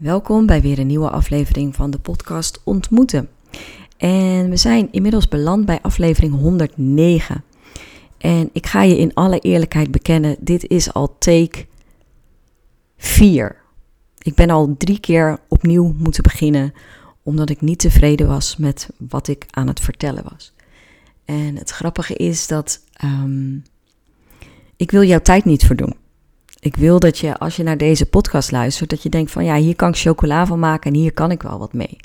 Welkom bij weer een nieuwe aflevering van de podcast Ontmoeten. En we zijn inmiddels beland bij aflevering 109. En ik ga je in alle eerlijkheid bekennen, dit is al take 4. Ik ben al drie keer opnieuw moeten beginnen, omdat ik niet tevreden was met wat ik aan het vertellen was. En het grappige is dat um, ik wil jouw tijd niet verdoen. Ik wil dat je, als je naar deze podcast luistert, dat je denkt van ja, hier kan ik chocola van maken en hier kan ik wel wat mee.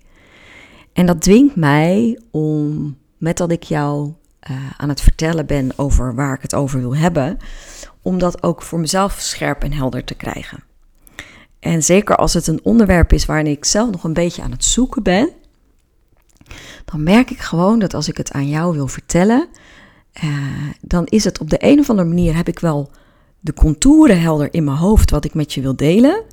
En dat dwingt mij om, met dat ik jou uh, aan het vertellen ben over waar ik het over wil hebben, om dat ook voor mezelf scherp en helder te krijgen. En zeker als het een onderwerp is waarin ik zelf nog een beetje aan het zoeken ben, dan merk ik gewoon dat als ik het aan jou wil vertellen, uh, dan is het op de een of andere manier heb ik wel de contouren helder in mijn hoofd wat ik met je wil delen.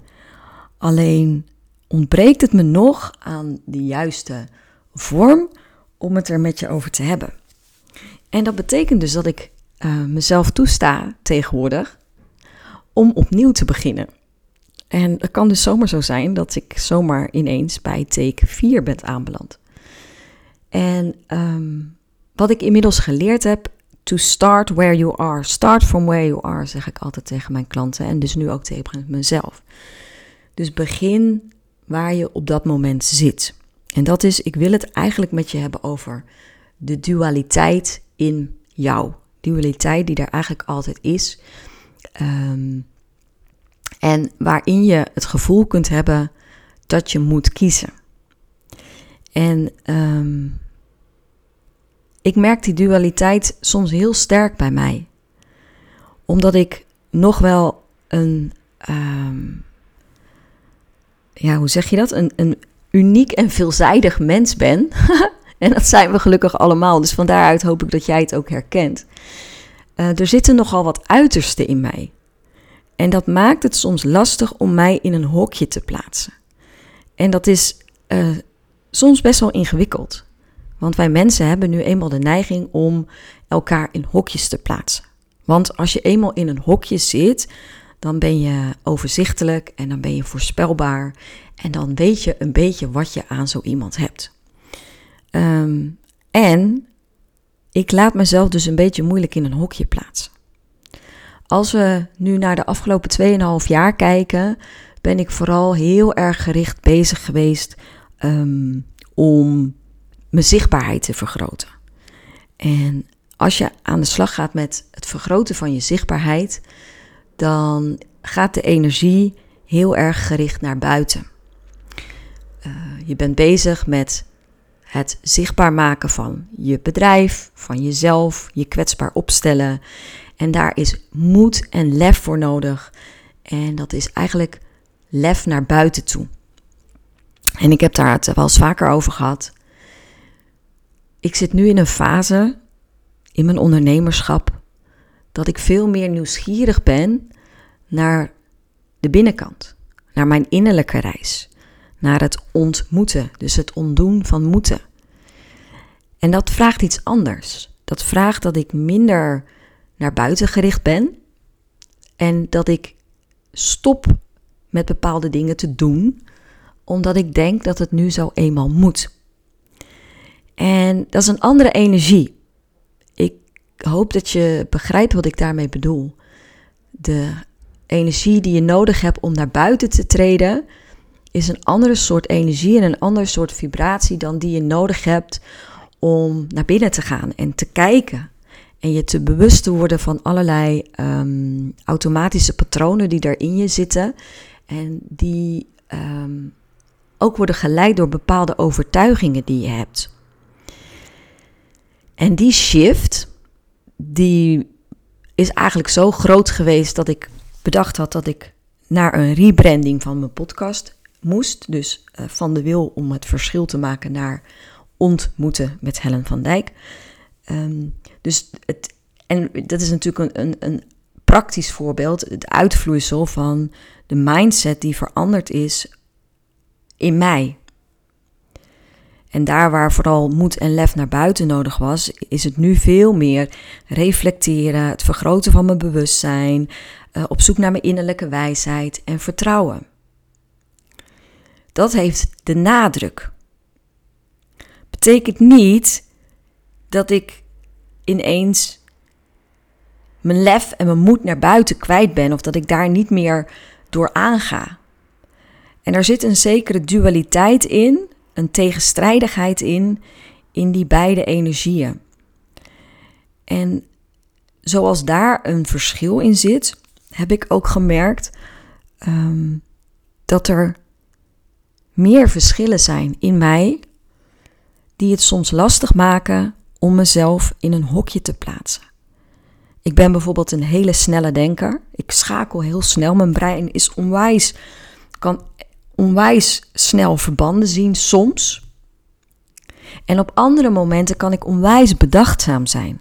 Alleen ontbreekt het me nog aan de juiste vorm om het er met je over te hebben. En dat betekent dus dat ik uh, mezelf toesta tegenwoordig om opnieuw te beginnen. En het kan dus zomaar zo zijn dat ik zomaar ineens bij take 4 ben aanbeland. En um, wat ik inmiddels geleerd heb, to start where you are. Start from where you are, zeg ik altijd tegen mijn klanten en dus nu ook tegen mezelf. Dus begin waar je op dat moment zit. En dat is, ik wil het eigenlijk met je hebben over de dualiteit in jou. Dualiteit die er eigenlijk altijd is. Um, en waarin je het gevoel kunt hebben dat je moet kiezen. En um, ik merk die dualiteit soms heel sterk bij mij. Omdat ik nog wel een, um, ja, hoe zeg je dat? Een, een uniek en veelzijdig mens ben. en dat zijn we gelukkig allemaal. Dus van daaruit hoop ik dat jij het ook herkent. Uh, er zitten nogal wat uitersten in mij. En dat maakt het soms lastig om mij in een hokje te plaatsen. En dat is uh, soms best wel ingewikkeld. Want wij mensen hebben nu eenmaal de neiging om elkaar in hokjes te plaatsen. Want als je eenmaal in een hokje zit, dan ben je overzichtelijk en dan ben je voorspelbaar. En dan weet je een beetje wat je aan zo iemand hebt. Um, en ik laat mezelf dus een beetje moeilijk in een hokje plaatsen. Als we nu naar de afgelopen 2,5 jaar kijken, ben ik vooral heel erg gericht bezig geweest um, om mijn zichtbaarheid te vergroten. En als je aan de slag gaat met het vergroten van je zichtbaarheid, dan gaat de energie heel erg gericht naar buiten. Uh, je bent bezig met het zichtbaar maken van je bedrijf, van jezelf, je kwetsbaar opstellen. En daar is moed en lef voor nodig. En dat is eigenlijk lef naar buiten toe. En ik heb daar het wel eens vaker over gehad ik zit nu in een fase in mijn ondernemerschap dat ik veel meer nieuwsgierig ben naar de binnenkant, naar mijn innerlijke reis, naar het ontmoeten, dus het ontdoen van moeten. En dat vraagt iets anders. Dat vraagt dat ik minder naar buiten gericht ben en dat ik stop met bepaalde dingen te doen, omdat ik denk dat het nu zo eenmaal moet. En dat is een andere energie. Ik hoop dat je begrijpt wat ik daarmee bedoel. De energie die je nodig hebt om naar buiten te treden, is een andere soort energie en een andere soort vibratie dan die je nodig hebt om naar binnen te gaan en te kijken. En je te bewust te worden van allerlei um, automatische patronen die er in je zitten. En die um, ook worden geleid door bepaalde overtuigingen die je hebt. En die shift, die is eigenlijk zo groot geweest dat ik bedacht had dat ik naar een rebranding van mijn podcast moest. Dus uh, van de wil om het verschil te maken naar ontmoeten met Helen van Dijk. Um, dus het, en dat is natuurlijk een, een, een praktisch voorbeeld, het uitvloeisel van de mindset die veranderd is in mij. En daar waar vooral moed en lef naar buiten nodig was, is het nu veel meer reflecteren, het vergroten van mijn bewustzijn, uh, op zoek naar mijn innerlijke wijsheid en vertrouwen. dat heeft de nadruk. Betekent niet dat ik ineens mijn lef en mijn moed naar buiten kwijt ben of dat ik daar niet meer door aanga. En er zit een zekere dualiteit in, een tegenstrijdigheid in, in die beide energieën. En zoals daar een verschil in zit, heb ik ook gemerkt um, dat er meer verschillen zijn in mij die het soms lastig maken om mezelf in een hokje te plaatsen. Ik ben bijvoorbeeld een hele snelle denker. Ik schakel heel snel. Mijn brein is onwijs, kan onwijs snel verbanden zien soms. En op andere momenten kan ik onwijs bedachtzaam zijn.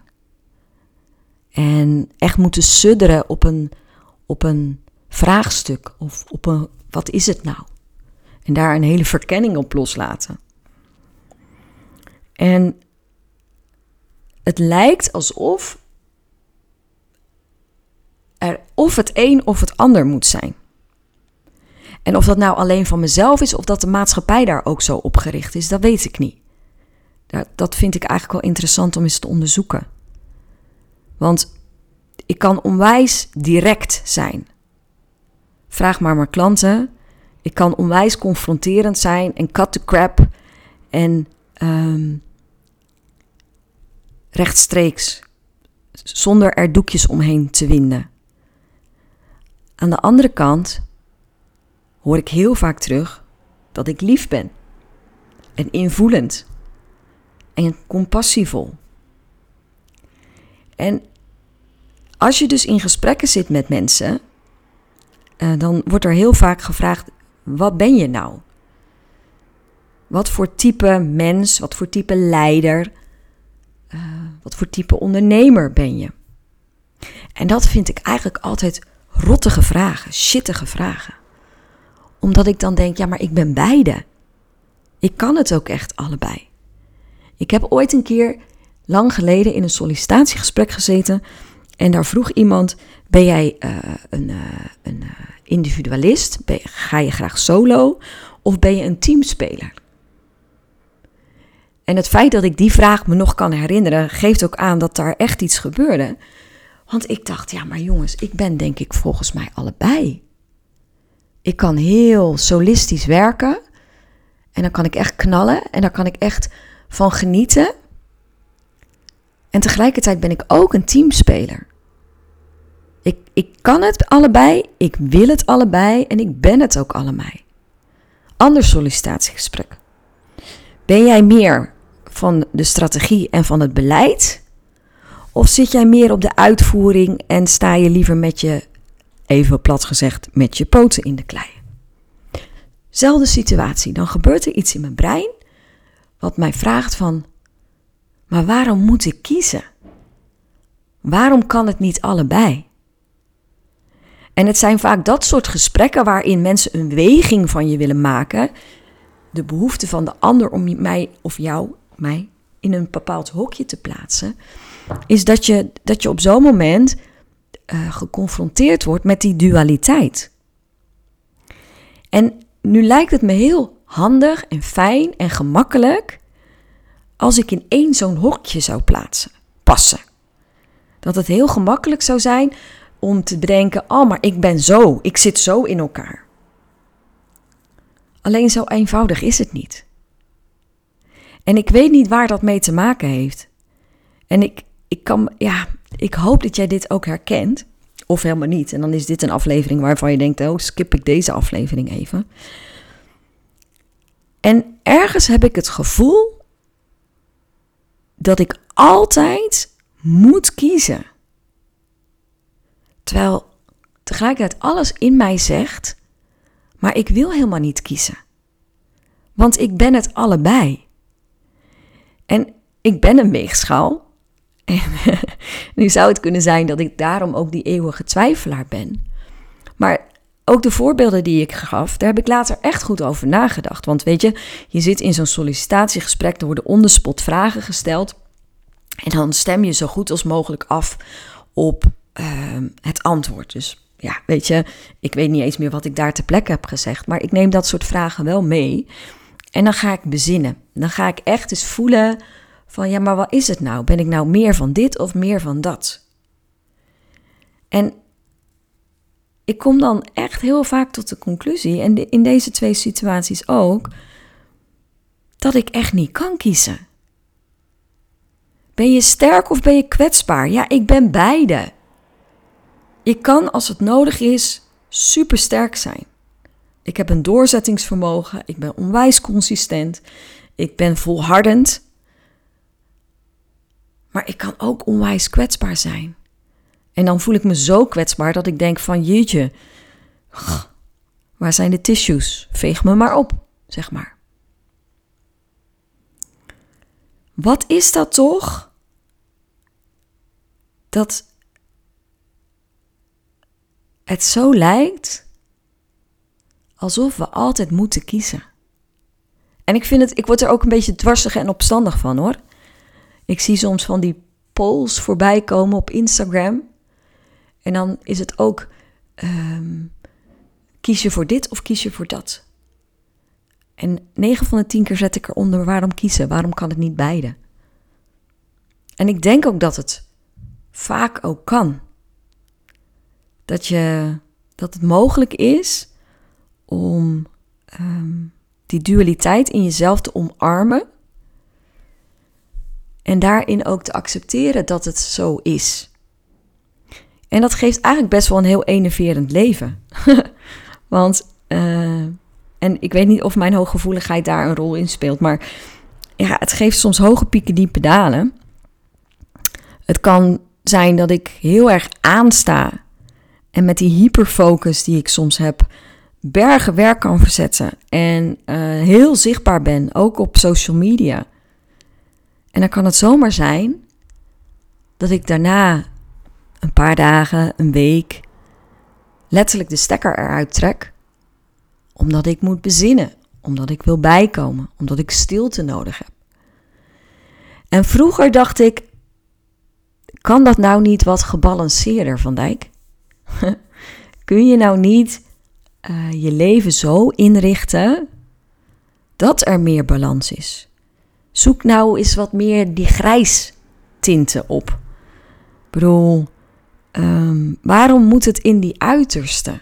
En echt moeten sudderen op een, op een vraagstuk of op een wat is het nou? En daar een hele verkenning op loslaten. En het lijkt alsof er of het een of het ander moet zijn. En of dat nou alleen van mezelf is of dat de maatschappij daar ook zo op gericht is, dat weet ik niet. Dat vind ik eigenlijk wel interessant om eens te onderzoeken. Want ik kan onwijs direct zijn. Vraag maar mijn klanten. Ik kan onwijs confronterend zijn en cut the crap en um, rechtstreeks, zonder er doekjes omheen te winden. Aan de andere kant hoor ik heel vaak terug dat ik lief ben en invoelend en compassievol. En als je dus in gesprekken zit met mensen, uh, dan wordt er heel vaak gevraagd: wat ben je nou? Wat voor type mens, wat voor type leider, uh, wat voor type ondernemer ben je? En dat vind ik eigenlijk altijd rottige vragen, shittige vragen. Omdat ik dan denk, ja, maar ik ben beide. Ik kan het ook echt allebei. Ik heb ooit een keer lang geleden in een sollicitatiegesprek gezeten en daar vroeg iemand: Ben jij uh, een, uh, een uh, individualist? Je, ga je graag solo? Of ben je een teamspeler? En het feit dat ik die vraag me nog kan herinneren, geeft ook aan dat daar echt iets gebeurde. Want ik dacht, ja, maar jongens, ik ben denk ik volgens mij allebei. Ik kan heel solistisch werken. En dan kan ik echt knallen. En daar kan ik echt van genieten. En tegelijkertijd ben ik ook een teamspeler. Ik, ik kan het allebei, ik wil het allebei en ik ben het ook allebei. Ander sollicitatiegesprek. Ben jij meer van de strategie en van het beleid? Of zit jij meer op de uitvoering en sta je liever met je, even plat gezegd, met je poten in de klei? Zelfde situatie, dan gebeurt er iets in mijn brein wat mij vraagt van, maar waarom moet ik kiezen? Waarom kan het niet allebei? En het zijn vaak dat soort gesprekken waarin mensen een weging van je willen maken. De behoefte van de ander om mij of jou, mij, in een bepaald hokje te plaatsen. Is dat je, dat je op zo'n moment uh, geconfronteerd wordt met die dualiteit. En nu lijkt het me heel handig en fijn en gemakkelijk als ik in één zo'n hokje zou plaatsen, passen. Dat het heel gemakkelijk zou zijn om te bedenken: oh, maar ik ben zo, ik zit zo in elkaar. Alleen zo eenvoudig is het niet. En ik weet niet waar dat mee te maken heeft. En ik, ik kan, ja, ik hoop dat jij dit ook herkent. Of helemaal niet. En dan is dit een aflevering waarvan je denkt: oh, skip ik deze aflevering even. En ergens heb ik het gevoel dat ik altijd moet kiezen. Terwijl tegelijkertijd alles in mij zegt, maar ik wil helemaal niet kiezen. Want ik ben het allebei. En ik ben een weegschaal. Nu zou het kunnen zijn dat ik daarom ook die eeuwige twijfelaar ben. Maar ook de voorbeelden die ik gaf, daar heb ik later echt goed over nagedacht. Want weet je, je zit in zo'n sollicitatiegesprek, er worden on the spot vragen gesteld. En dan stem je zo goed als mogelijk af op Ehm, het antwoord. Dus ja, weet je, ik weet niet eens meer wat ik daar ter plekke heb gezegd. Maar ik neem dat soort vragen wel mee. En dan ga ik bezinnen. Dan ga ik echt eens voelen van, ja, maar wat is het nou? Ben ik nou meer van dit of meer van dat? En ik kom dan echt heel vaak tot de conclusie, en in deze twee situaties ook, dat ik echt niet kan kiezen. Ben je sterk of ben je kwetsbaar? Ja, ik ben beide. Ik kan als het nodig is super sterk zijn. Ik heb een doorzettingsvermogen, ik ben onwijs consistent, ik ben volhardend. Maar ik kan ook onwijs kwetsbaar zijn. En dan voel ik me zo kwetsbaar dat ik denk van jeetje, waar zijn de tissues? Veeg me maar op, zeg maar. Wat is dat toch? Dat het zo lijkt alsof we altijd moeten kiezen. En ik vind het, ik word er ook een beetje dwarsig en opstandig van hoor. Ik zie soms van die polls voorbij komen op Instagram. En dan is het ook, ehm, kies je voor dit of kies je voor dat? En 9 van de 10 keer zet ik eronder, waarom kiezen? Waarom kan het niet beide? En ik denk ook dat het vaak ook kan. Dat, je, dat het mogelijk is om ehm, die dualiteit in jezelf te omarmen. En daarin ook te accepteren dat het zo is. En dat geeft eigenlijk best wel een heel enerverend leven. Want, uh, en ik weet niet of mijn hooggevoeligheid daar een rol in speelt, maar ja, het geeft soms hoge pieken, diepe dalen. Het kan zijn dat ik heel erg aansta en met die hyperfocus die ik soms heb, bergen werk kan verzetten en uh, heel zichtbaar ben, ook op social media. En dan kan het zomaar zijn dat ik daarna een paar dagen, een week, letterlijk de stekker eruit trek, omdat ik moet bezinnen, omdat ik wil bijkomen, omdat ik stilte nodig heb. En vroeger dacht ik, kan dat nou niet wat gebalanceerder, Van Dijk? Kun je nou niet uh, je leven zo inrichten dat er meer balans is? Zoek nou eens wat meer die grijs tinten op. Ik bedoel, um, waarom moet het in die uiterste?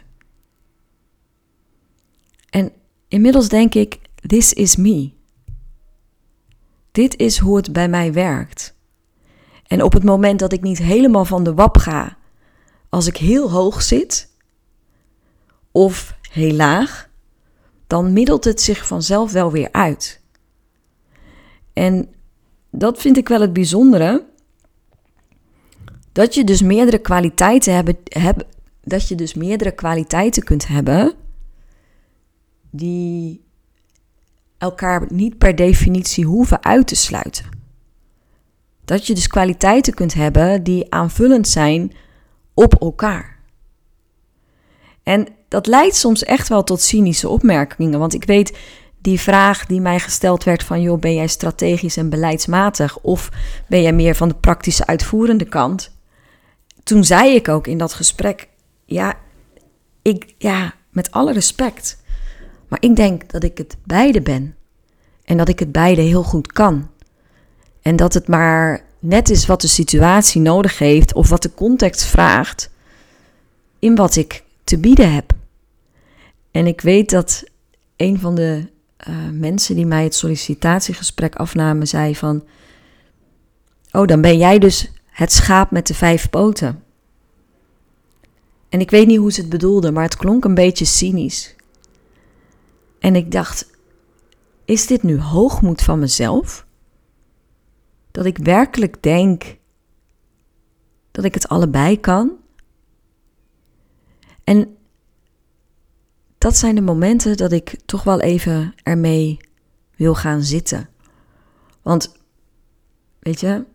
En inmiddels denk ik, this is me. Dit is hoe het bij mij werkt. En op het moment dat ik niet helemaal van de wap ga, als ik heel hoog zit of heel laag, dan middelt het zich vanzelf wel weer uit. En dat vind ik wel het bijzondere. Dat je dus meerdere kwaliteiten hebben, heb, dat je dus meerdere kwaliteiten kunt hebben die elkaar niet per definitie hoeven uit te sluiten. Dat je dus kwaliteiten kunt hebben die aanvullend zijn op elkaar. En dat leidt soms echt wel tot cynische opmerkingen. Want ik weet die vraag die mij gesteld werd van... joh, ben jij strategisch en beleidsmatig... of ben jij meer van de praktische uitvoerende kant? Toen zei ik ook in dat gesprek... ja, ik, ja met alle respect... maar ik denk dat ik het beide ben. En dat ik het beide heel goed kan. En dat het maar net is wat de situatie nodig heeft of wat de context vraagt in wat ik te bieden heb. En ik weet dat een van de uh, mensen die mij het sollicitatiegesprek afnamen zei van, oh dan ben jij dus het schaap met de vijf poten. En ik weet niet hoe ze het bedoelde, maar het klonk een beetje cynisch. En ik dacht, is dit nu hoogmoed van mezelf? Dat ik werkelijk denk dat ik het allebei kan. En dat zijn de momenten dat ik toch wel even ermee wil gaan zitten. Want, weet je,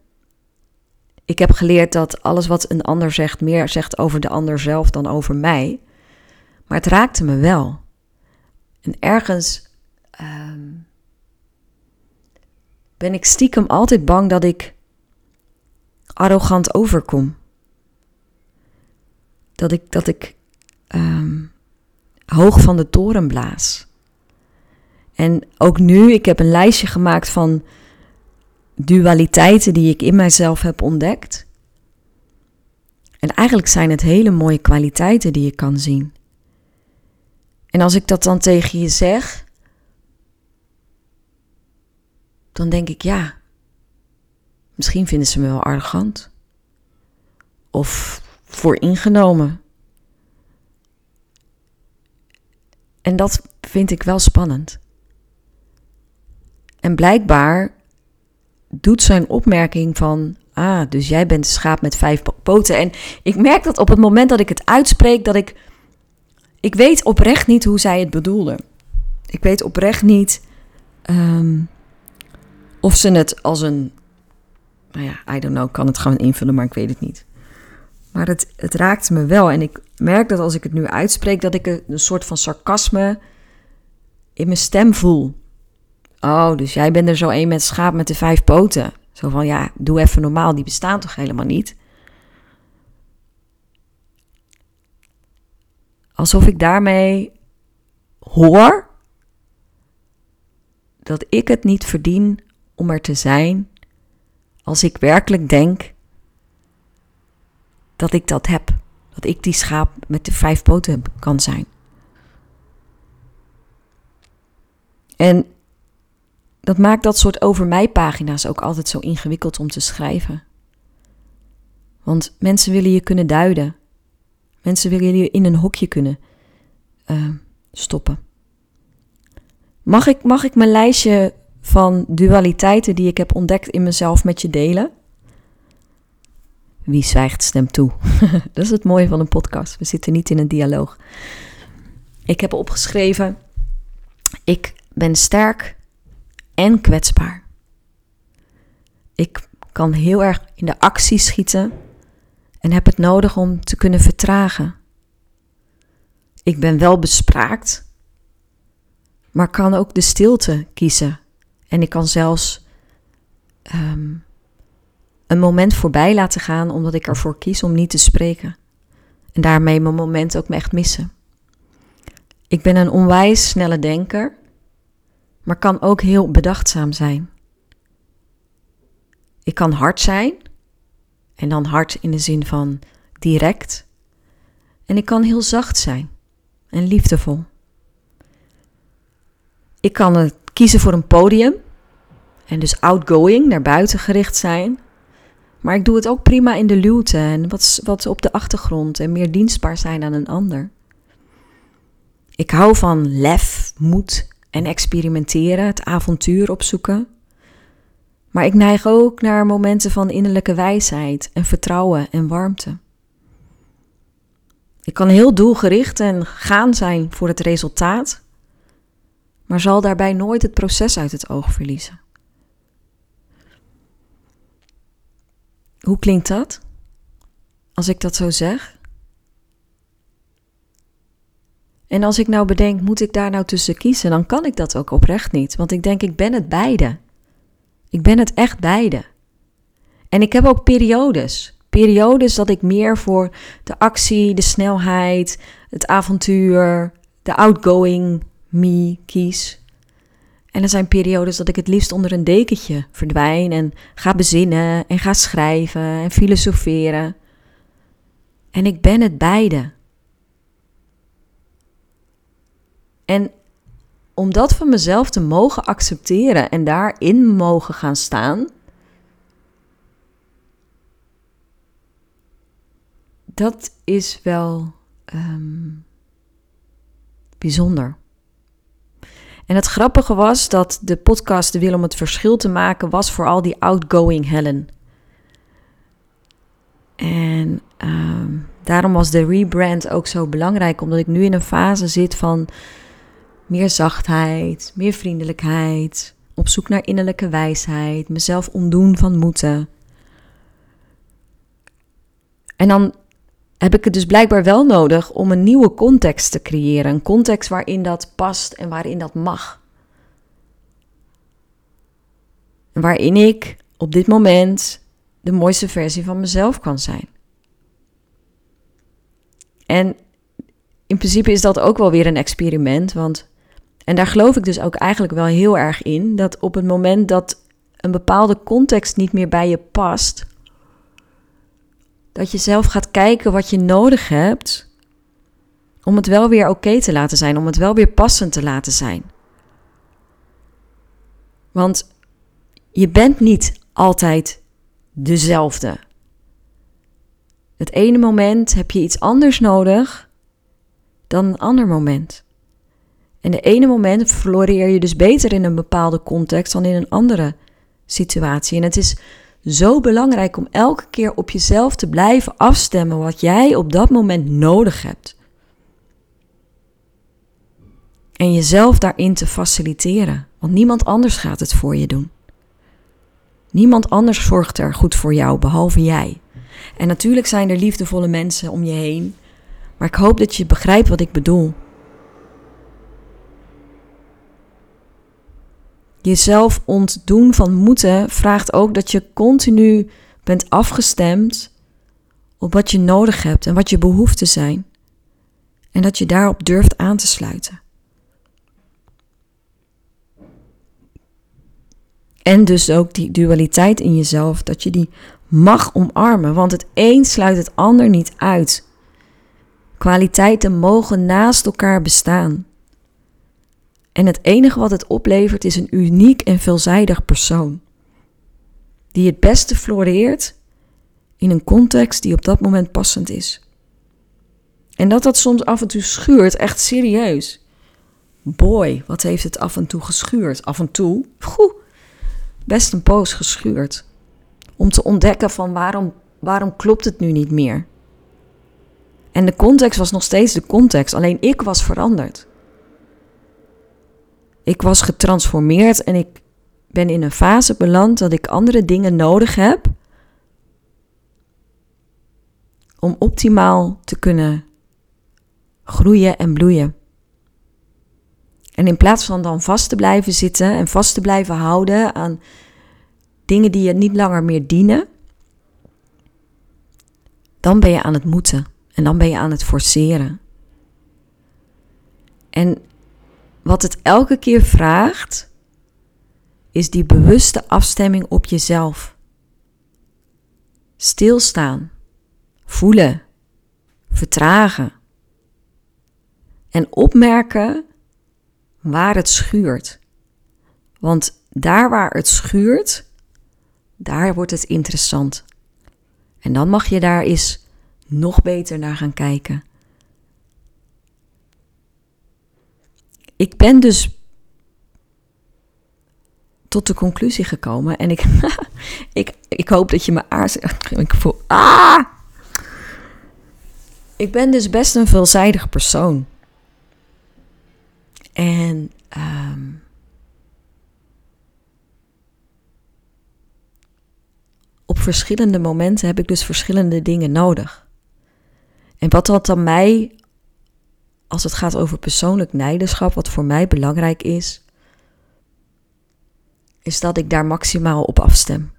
ik heb geleerd dat alles wat een ander zegt meer zegt over de ander zelf dan over mij. Maar het raakte me wel. En ergens um, ben ik stiekem altijd bang dat ik arrogant overkom. Dat ik, dat ik ehm, hoog van de toren blaas. En ook nu, ik heb een lijstje gemaakt van dualiteiten die ik in mijzelf heb ontdekt. En eigenlijk zijn het hele mooie kwaliteiten die je kan zien. En als ik dat dan tegen je zeg, dan denk ik ja, misschien vinden ze me wel arrogant. Of vooringenomen. En dat vind ik wel spannend. En blijkbaar doet zijn opmerking van, ah, dus jij bent een schaap met vijf poten. En ik merk dat op het moment dat ik het uitspreek, dat ik, ik weet oprecht niet hoe zij het bedoelde. Ik weet oprecht niet ehm, of ze het als een, nou ja, I don't know, kan het gewoon invullen, maar ik weet het niet. Maar het, het raakt me wel en ik merk dat als ik het nu uitspreek, dat ik een soort van sarcasme in mijn stem voel. Oh, dus jij bent er zo een met schaap met de vijf poten. Zo van, ja, doe even normaal, die bestaan toch helemaal niet? Alsof ik daarmee hoor dat ik het niet verdien om er te zijn als ik werkelijk denk dat ik dat heb. Dat ik die schaap met de vijf poten kan zijn. En dat maakt dat soort over mij pagina's ook altijd zo ingewikkeld om te schrijven. Want mensen willen je kunnen duiden. Mensen willen je in een hokje kunnen uh, stoppen. Mag ik, mag ik mijn lijstje van dualiteiten die ik heb ontdekt in mezelf met je delen? Wie zwijgt stemt toe. dat is het mooie van een podcast. We zitten niet in een dialoog. Ik heb opgeschreven: ik ben sterk en kwetsbaar. Ik kan heel erg in de actie schieten en heb het nodig om te kunnen vertragen. Ik ben wel bespraakt, maar kan ook de stilte kiezen. En ik kan zelfs ehm, een moment voorbij laten gaan omdat ik ervoor kies om niet te spreken. En daarmee mijn moment ook echt missen. Ik ben een onwijs snelle denker maar kan ook heel bedachtzaam zijn. Ik kan hard zijn, en dan hard in de zin van direct. En ik kan heel zacht zijn en liefdevol. Ik kan kiezen voor een podium en dus outgoing, naar buiten gericht zijn. Maar ik doe het ook prima in de luwte en wat, wat op de achtergrond en meer dienstbaar zijn aan een ander. Ik hou van lef, moed en experimenteren, het avontuur opzoeken. Maar ik neig ook naar momenten van innerlijke wijsheid en vertrouwen en warmte. Ik kan heel doelgericht en gaan zijn voor het resultaat, maar zal daarbij nooit het proces uit het oog verliezen. Hoe klinkt dat? Als ik dat zo zeg? En als ik nou bedenk, moet ik daar nou tussen kiezen, dan kan ik dat ook oprecht niet. Want ik denk, ik ben het beide. Ik ben het echt beide. En ik heb ook periodes. Periodes dat ik meer voor de actie, de snelheid, het avontuur, de outgoing me kies. En er zijn periodes dat ik het liefst onder een dekentje verdwijn en ga bezinnen en ga schrijven en filosoferen. En ik ben het beide. En om dat van mezelf te mogen accepteren en daarin mogen gaan staan, dat is wel ehm, bijzonder. En het grappige was dat de podcast De Wil om het verschil te maken was vooral die outgoing Helen. En ehm, daarom was de rebrand ook zo belangrijk, omdat ik nu in een fase zit van meer zachtheid, meer vriendelijkheid, op zoek naar innerlijke wijsheid, mezelf ontdoen van moeten. En dan heb ik het dus blijkbaar wel nodig om een nieuwe context te creëren. Een context waarin dat past en waarin dat mag. Waarin ik op dit moment de mooiste versie van mezelf kan zijn. En in principe is dat ook wel weer een experiment. Want, en daar geloof ik dus ook eigenlijk wel heel erg in. Dat op het moment dat een bepaalde context niet meer bij je past. Dat je zelf gaat kijken wat je nodig hebt. Om het wel weer oké te laten zijn. Om het wel weer passend te laten zijn. Want je bent niet altijd dezelfde. Het ene moment heb je iets anders nodig dan een ander moment. En de ene moment floreer je dus beter in een bepaalde context dan in een andere situatie. En het is zo belangrijk om elke keer op jezelf te blijven afstemmen wat jij op dat moment nodig hebt. En jezelf daarin te faciliteren, want niemand anders gaat het voor je doen. Niemand anders zorgt er goed voor jou, behalve jij. En natuurlijk zijn er liefdevolle mensen om je heen, maar ik hoop dat je begrijpt wat ik bedoel. Jezelf ontdoen van moeten vraagt ook dat je continu bent afgestemd op wat je nodig hebt en wat je behoeften zijn. En dat je daarop durft aan te sluiten. En dus ook die dualiteit in jezelf, dat je die mag omarmen, want het een sluit het ander niet uit. Kwaliteiten mogen naast elkaar bestaan. En het enige wat het oplevert is een uniek en veelzijdig persoon. Die het beste floreert in een context die op dat moment passend is. En dat dat soms af en toe schuurt, echt serieus. Boy, wat heeft het af en toe geschuurd? Af en toe, goe, best een poos geschuurd. Om te ontdekken van waarom, waarom klopt het nu niet meer? En de context was nog steeds de context, alleen ik was veranderd. Ik was getransformeerd en ik ben in een fase beland dat ik andere dingen nodig heb om optimaal te kunnen groeien en bloeien. En in plaats van dan vast te blijven zitten en vast te blijven houden aan dingen die je niet langer meer dienen, dan ben je aan het moeten en dan ben je aan het forceren. En wat het elke keer vraagt, is die bewuste afstemming op jezelf. Stilstaan, voelen, vertragen en opmerken waar het schuurt. Want daar waar het schuurt, daar wordt het interessant. En dan mag je daar eens nog beter naar gaan kijken. Ik ben dus tot de conclusie gekomen en ik, ik, ik hoop dat je me aarzelt. Ik voel, ah! Ik ben dus best een veelzijdig persoon. En um, op verschillende momenten heb ik dus verschillende dingen nodig. En wat dat dan mij, als het gaat over persoonlijk leiderschap, wat voor mij belangrijk is, is dat ik daar maximaal op afstem.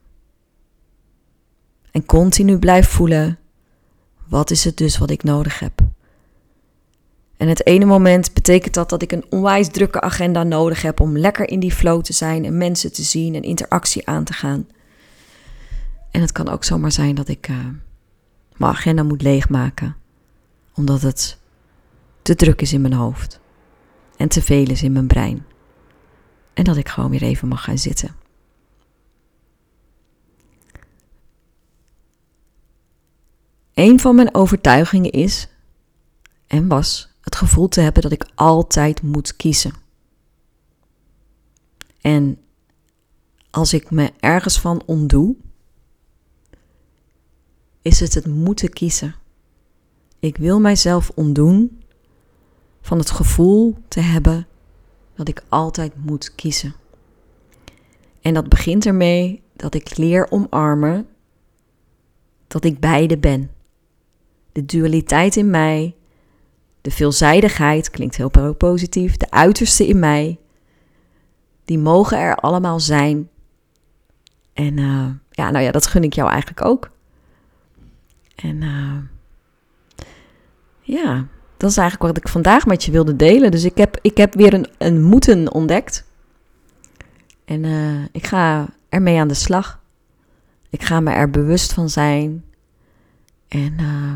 En continu blijf voelen, wat is het dus wat ik nodig heb? En het ene moment betekent dat dat ik een onwijs drukke agenda nodig heb om lekker in die flow te zijn en mensen te zien en interactie aan te gaan. En het kan ook zomaar zijn dat ik uh, mijn agenda moet leegmaken, omdat het te druk is in mijn hoofd en te veel is in mijn brein. En dat ik gewoon weer even mag gaan zitten. Een van mijn overtuigingen is en was het gevoel te hebben dat ik altijd moet kiezen. En als ik me ergens van ontdoe, is het het moeten kiezen. Ik wil mijzelf ontdoen van het gevoel te hebben dat ik altijd moet kiezen. En dat begint ermee dat ik leer omarmen dat ik beide ben. De dualiteit in mij de veelzijdigheid, klinkt heel positief, de uiterste in mij, die mogen er allemaal zijn. En uh, ja, nou ja, dat gun ik jou eigenlijk ook. En uh, ja, dat is eigenlijk wat ik vandaag met je wilde delen. Dus ik heb, ik heb weer een, een moeten ontdekt. En uh, ik ga ermee aan de slag. Ik ga me er bewust van zijn. En uh,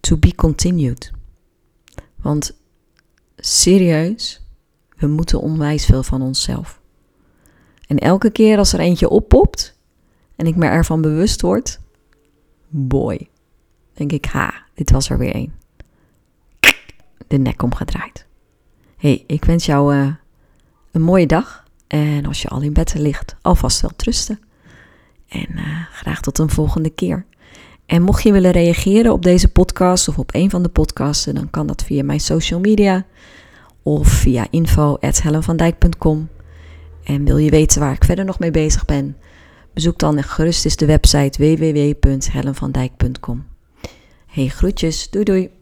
to be continued. Want serieus, we moeten onwijs veel van onszelf. En elke keer als er eentje oppopt en ik me ervan bewust word, boy, denk ik, ha, dit was er weer één. De nek omgedraaid. hey, ik wens jou uh, een mooie dag. En als je al in bed ligt, alvast wel trusten. En uh, graag tot een volgende keer. En mocht je willen reageren op deze podcast of op een van de podcasten, dan kan dat via mijn social media of via info.hellenvandijk.com. En wil je weten waar ik verder nog mee bezig ben? Bezoek dan gerust eens de website www.hellenvandijk.com. Hey, groetjes. Doei doei.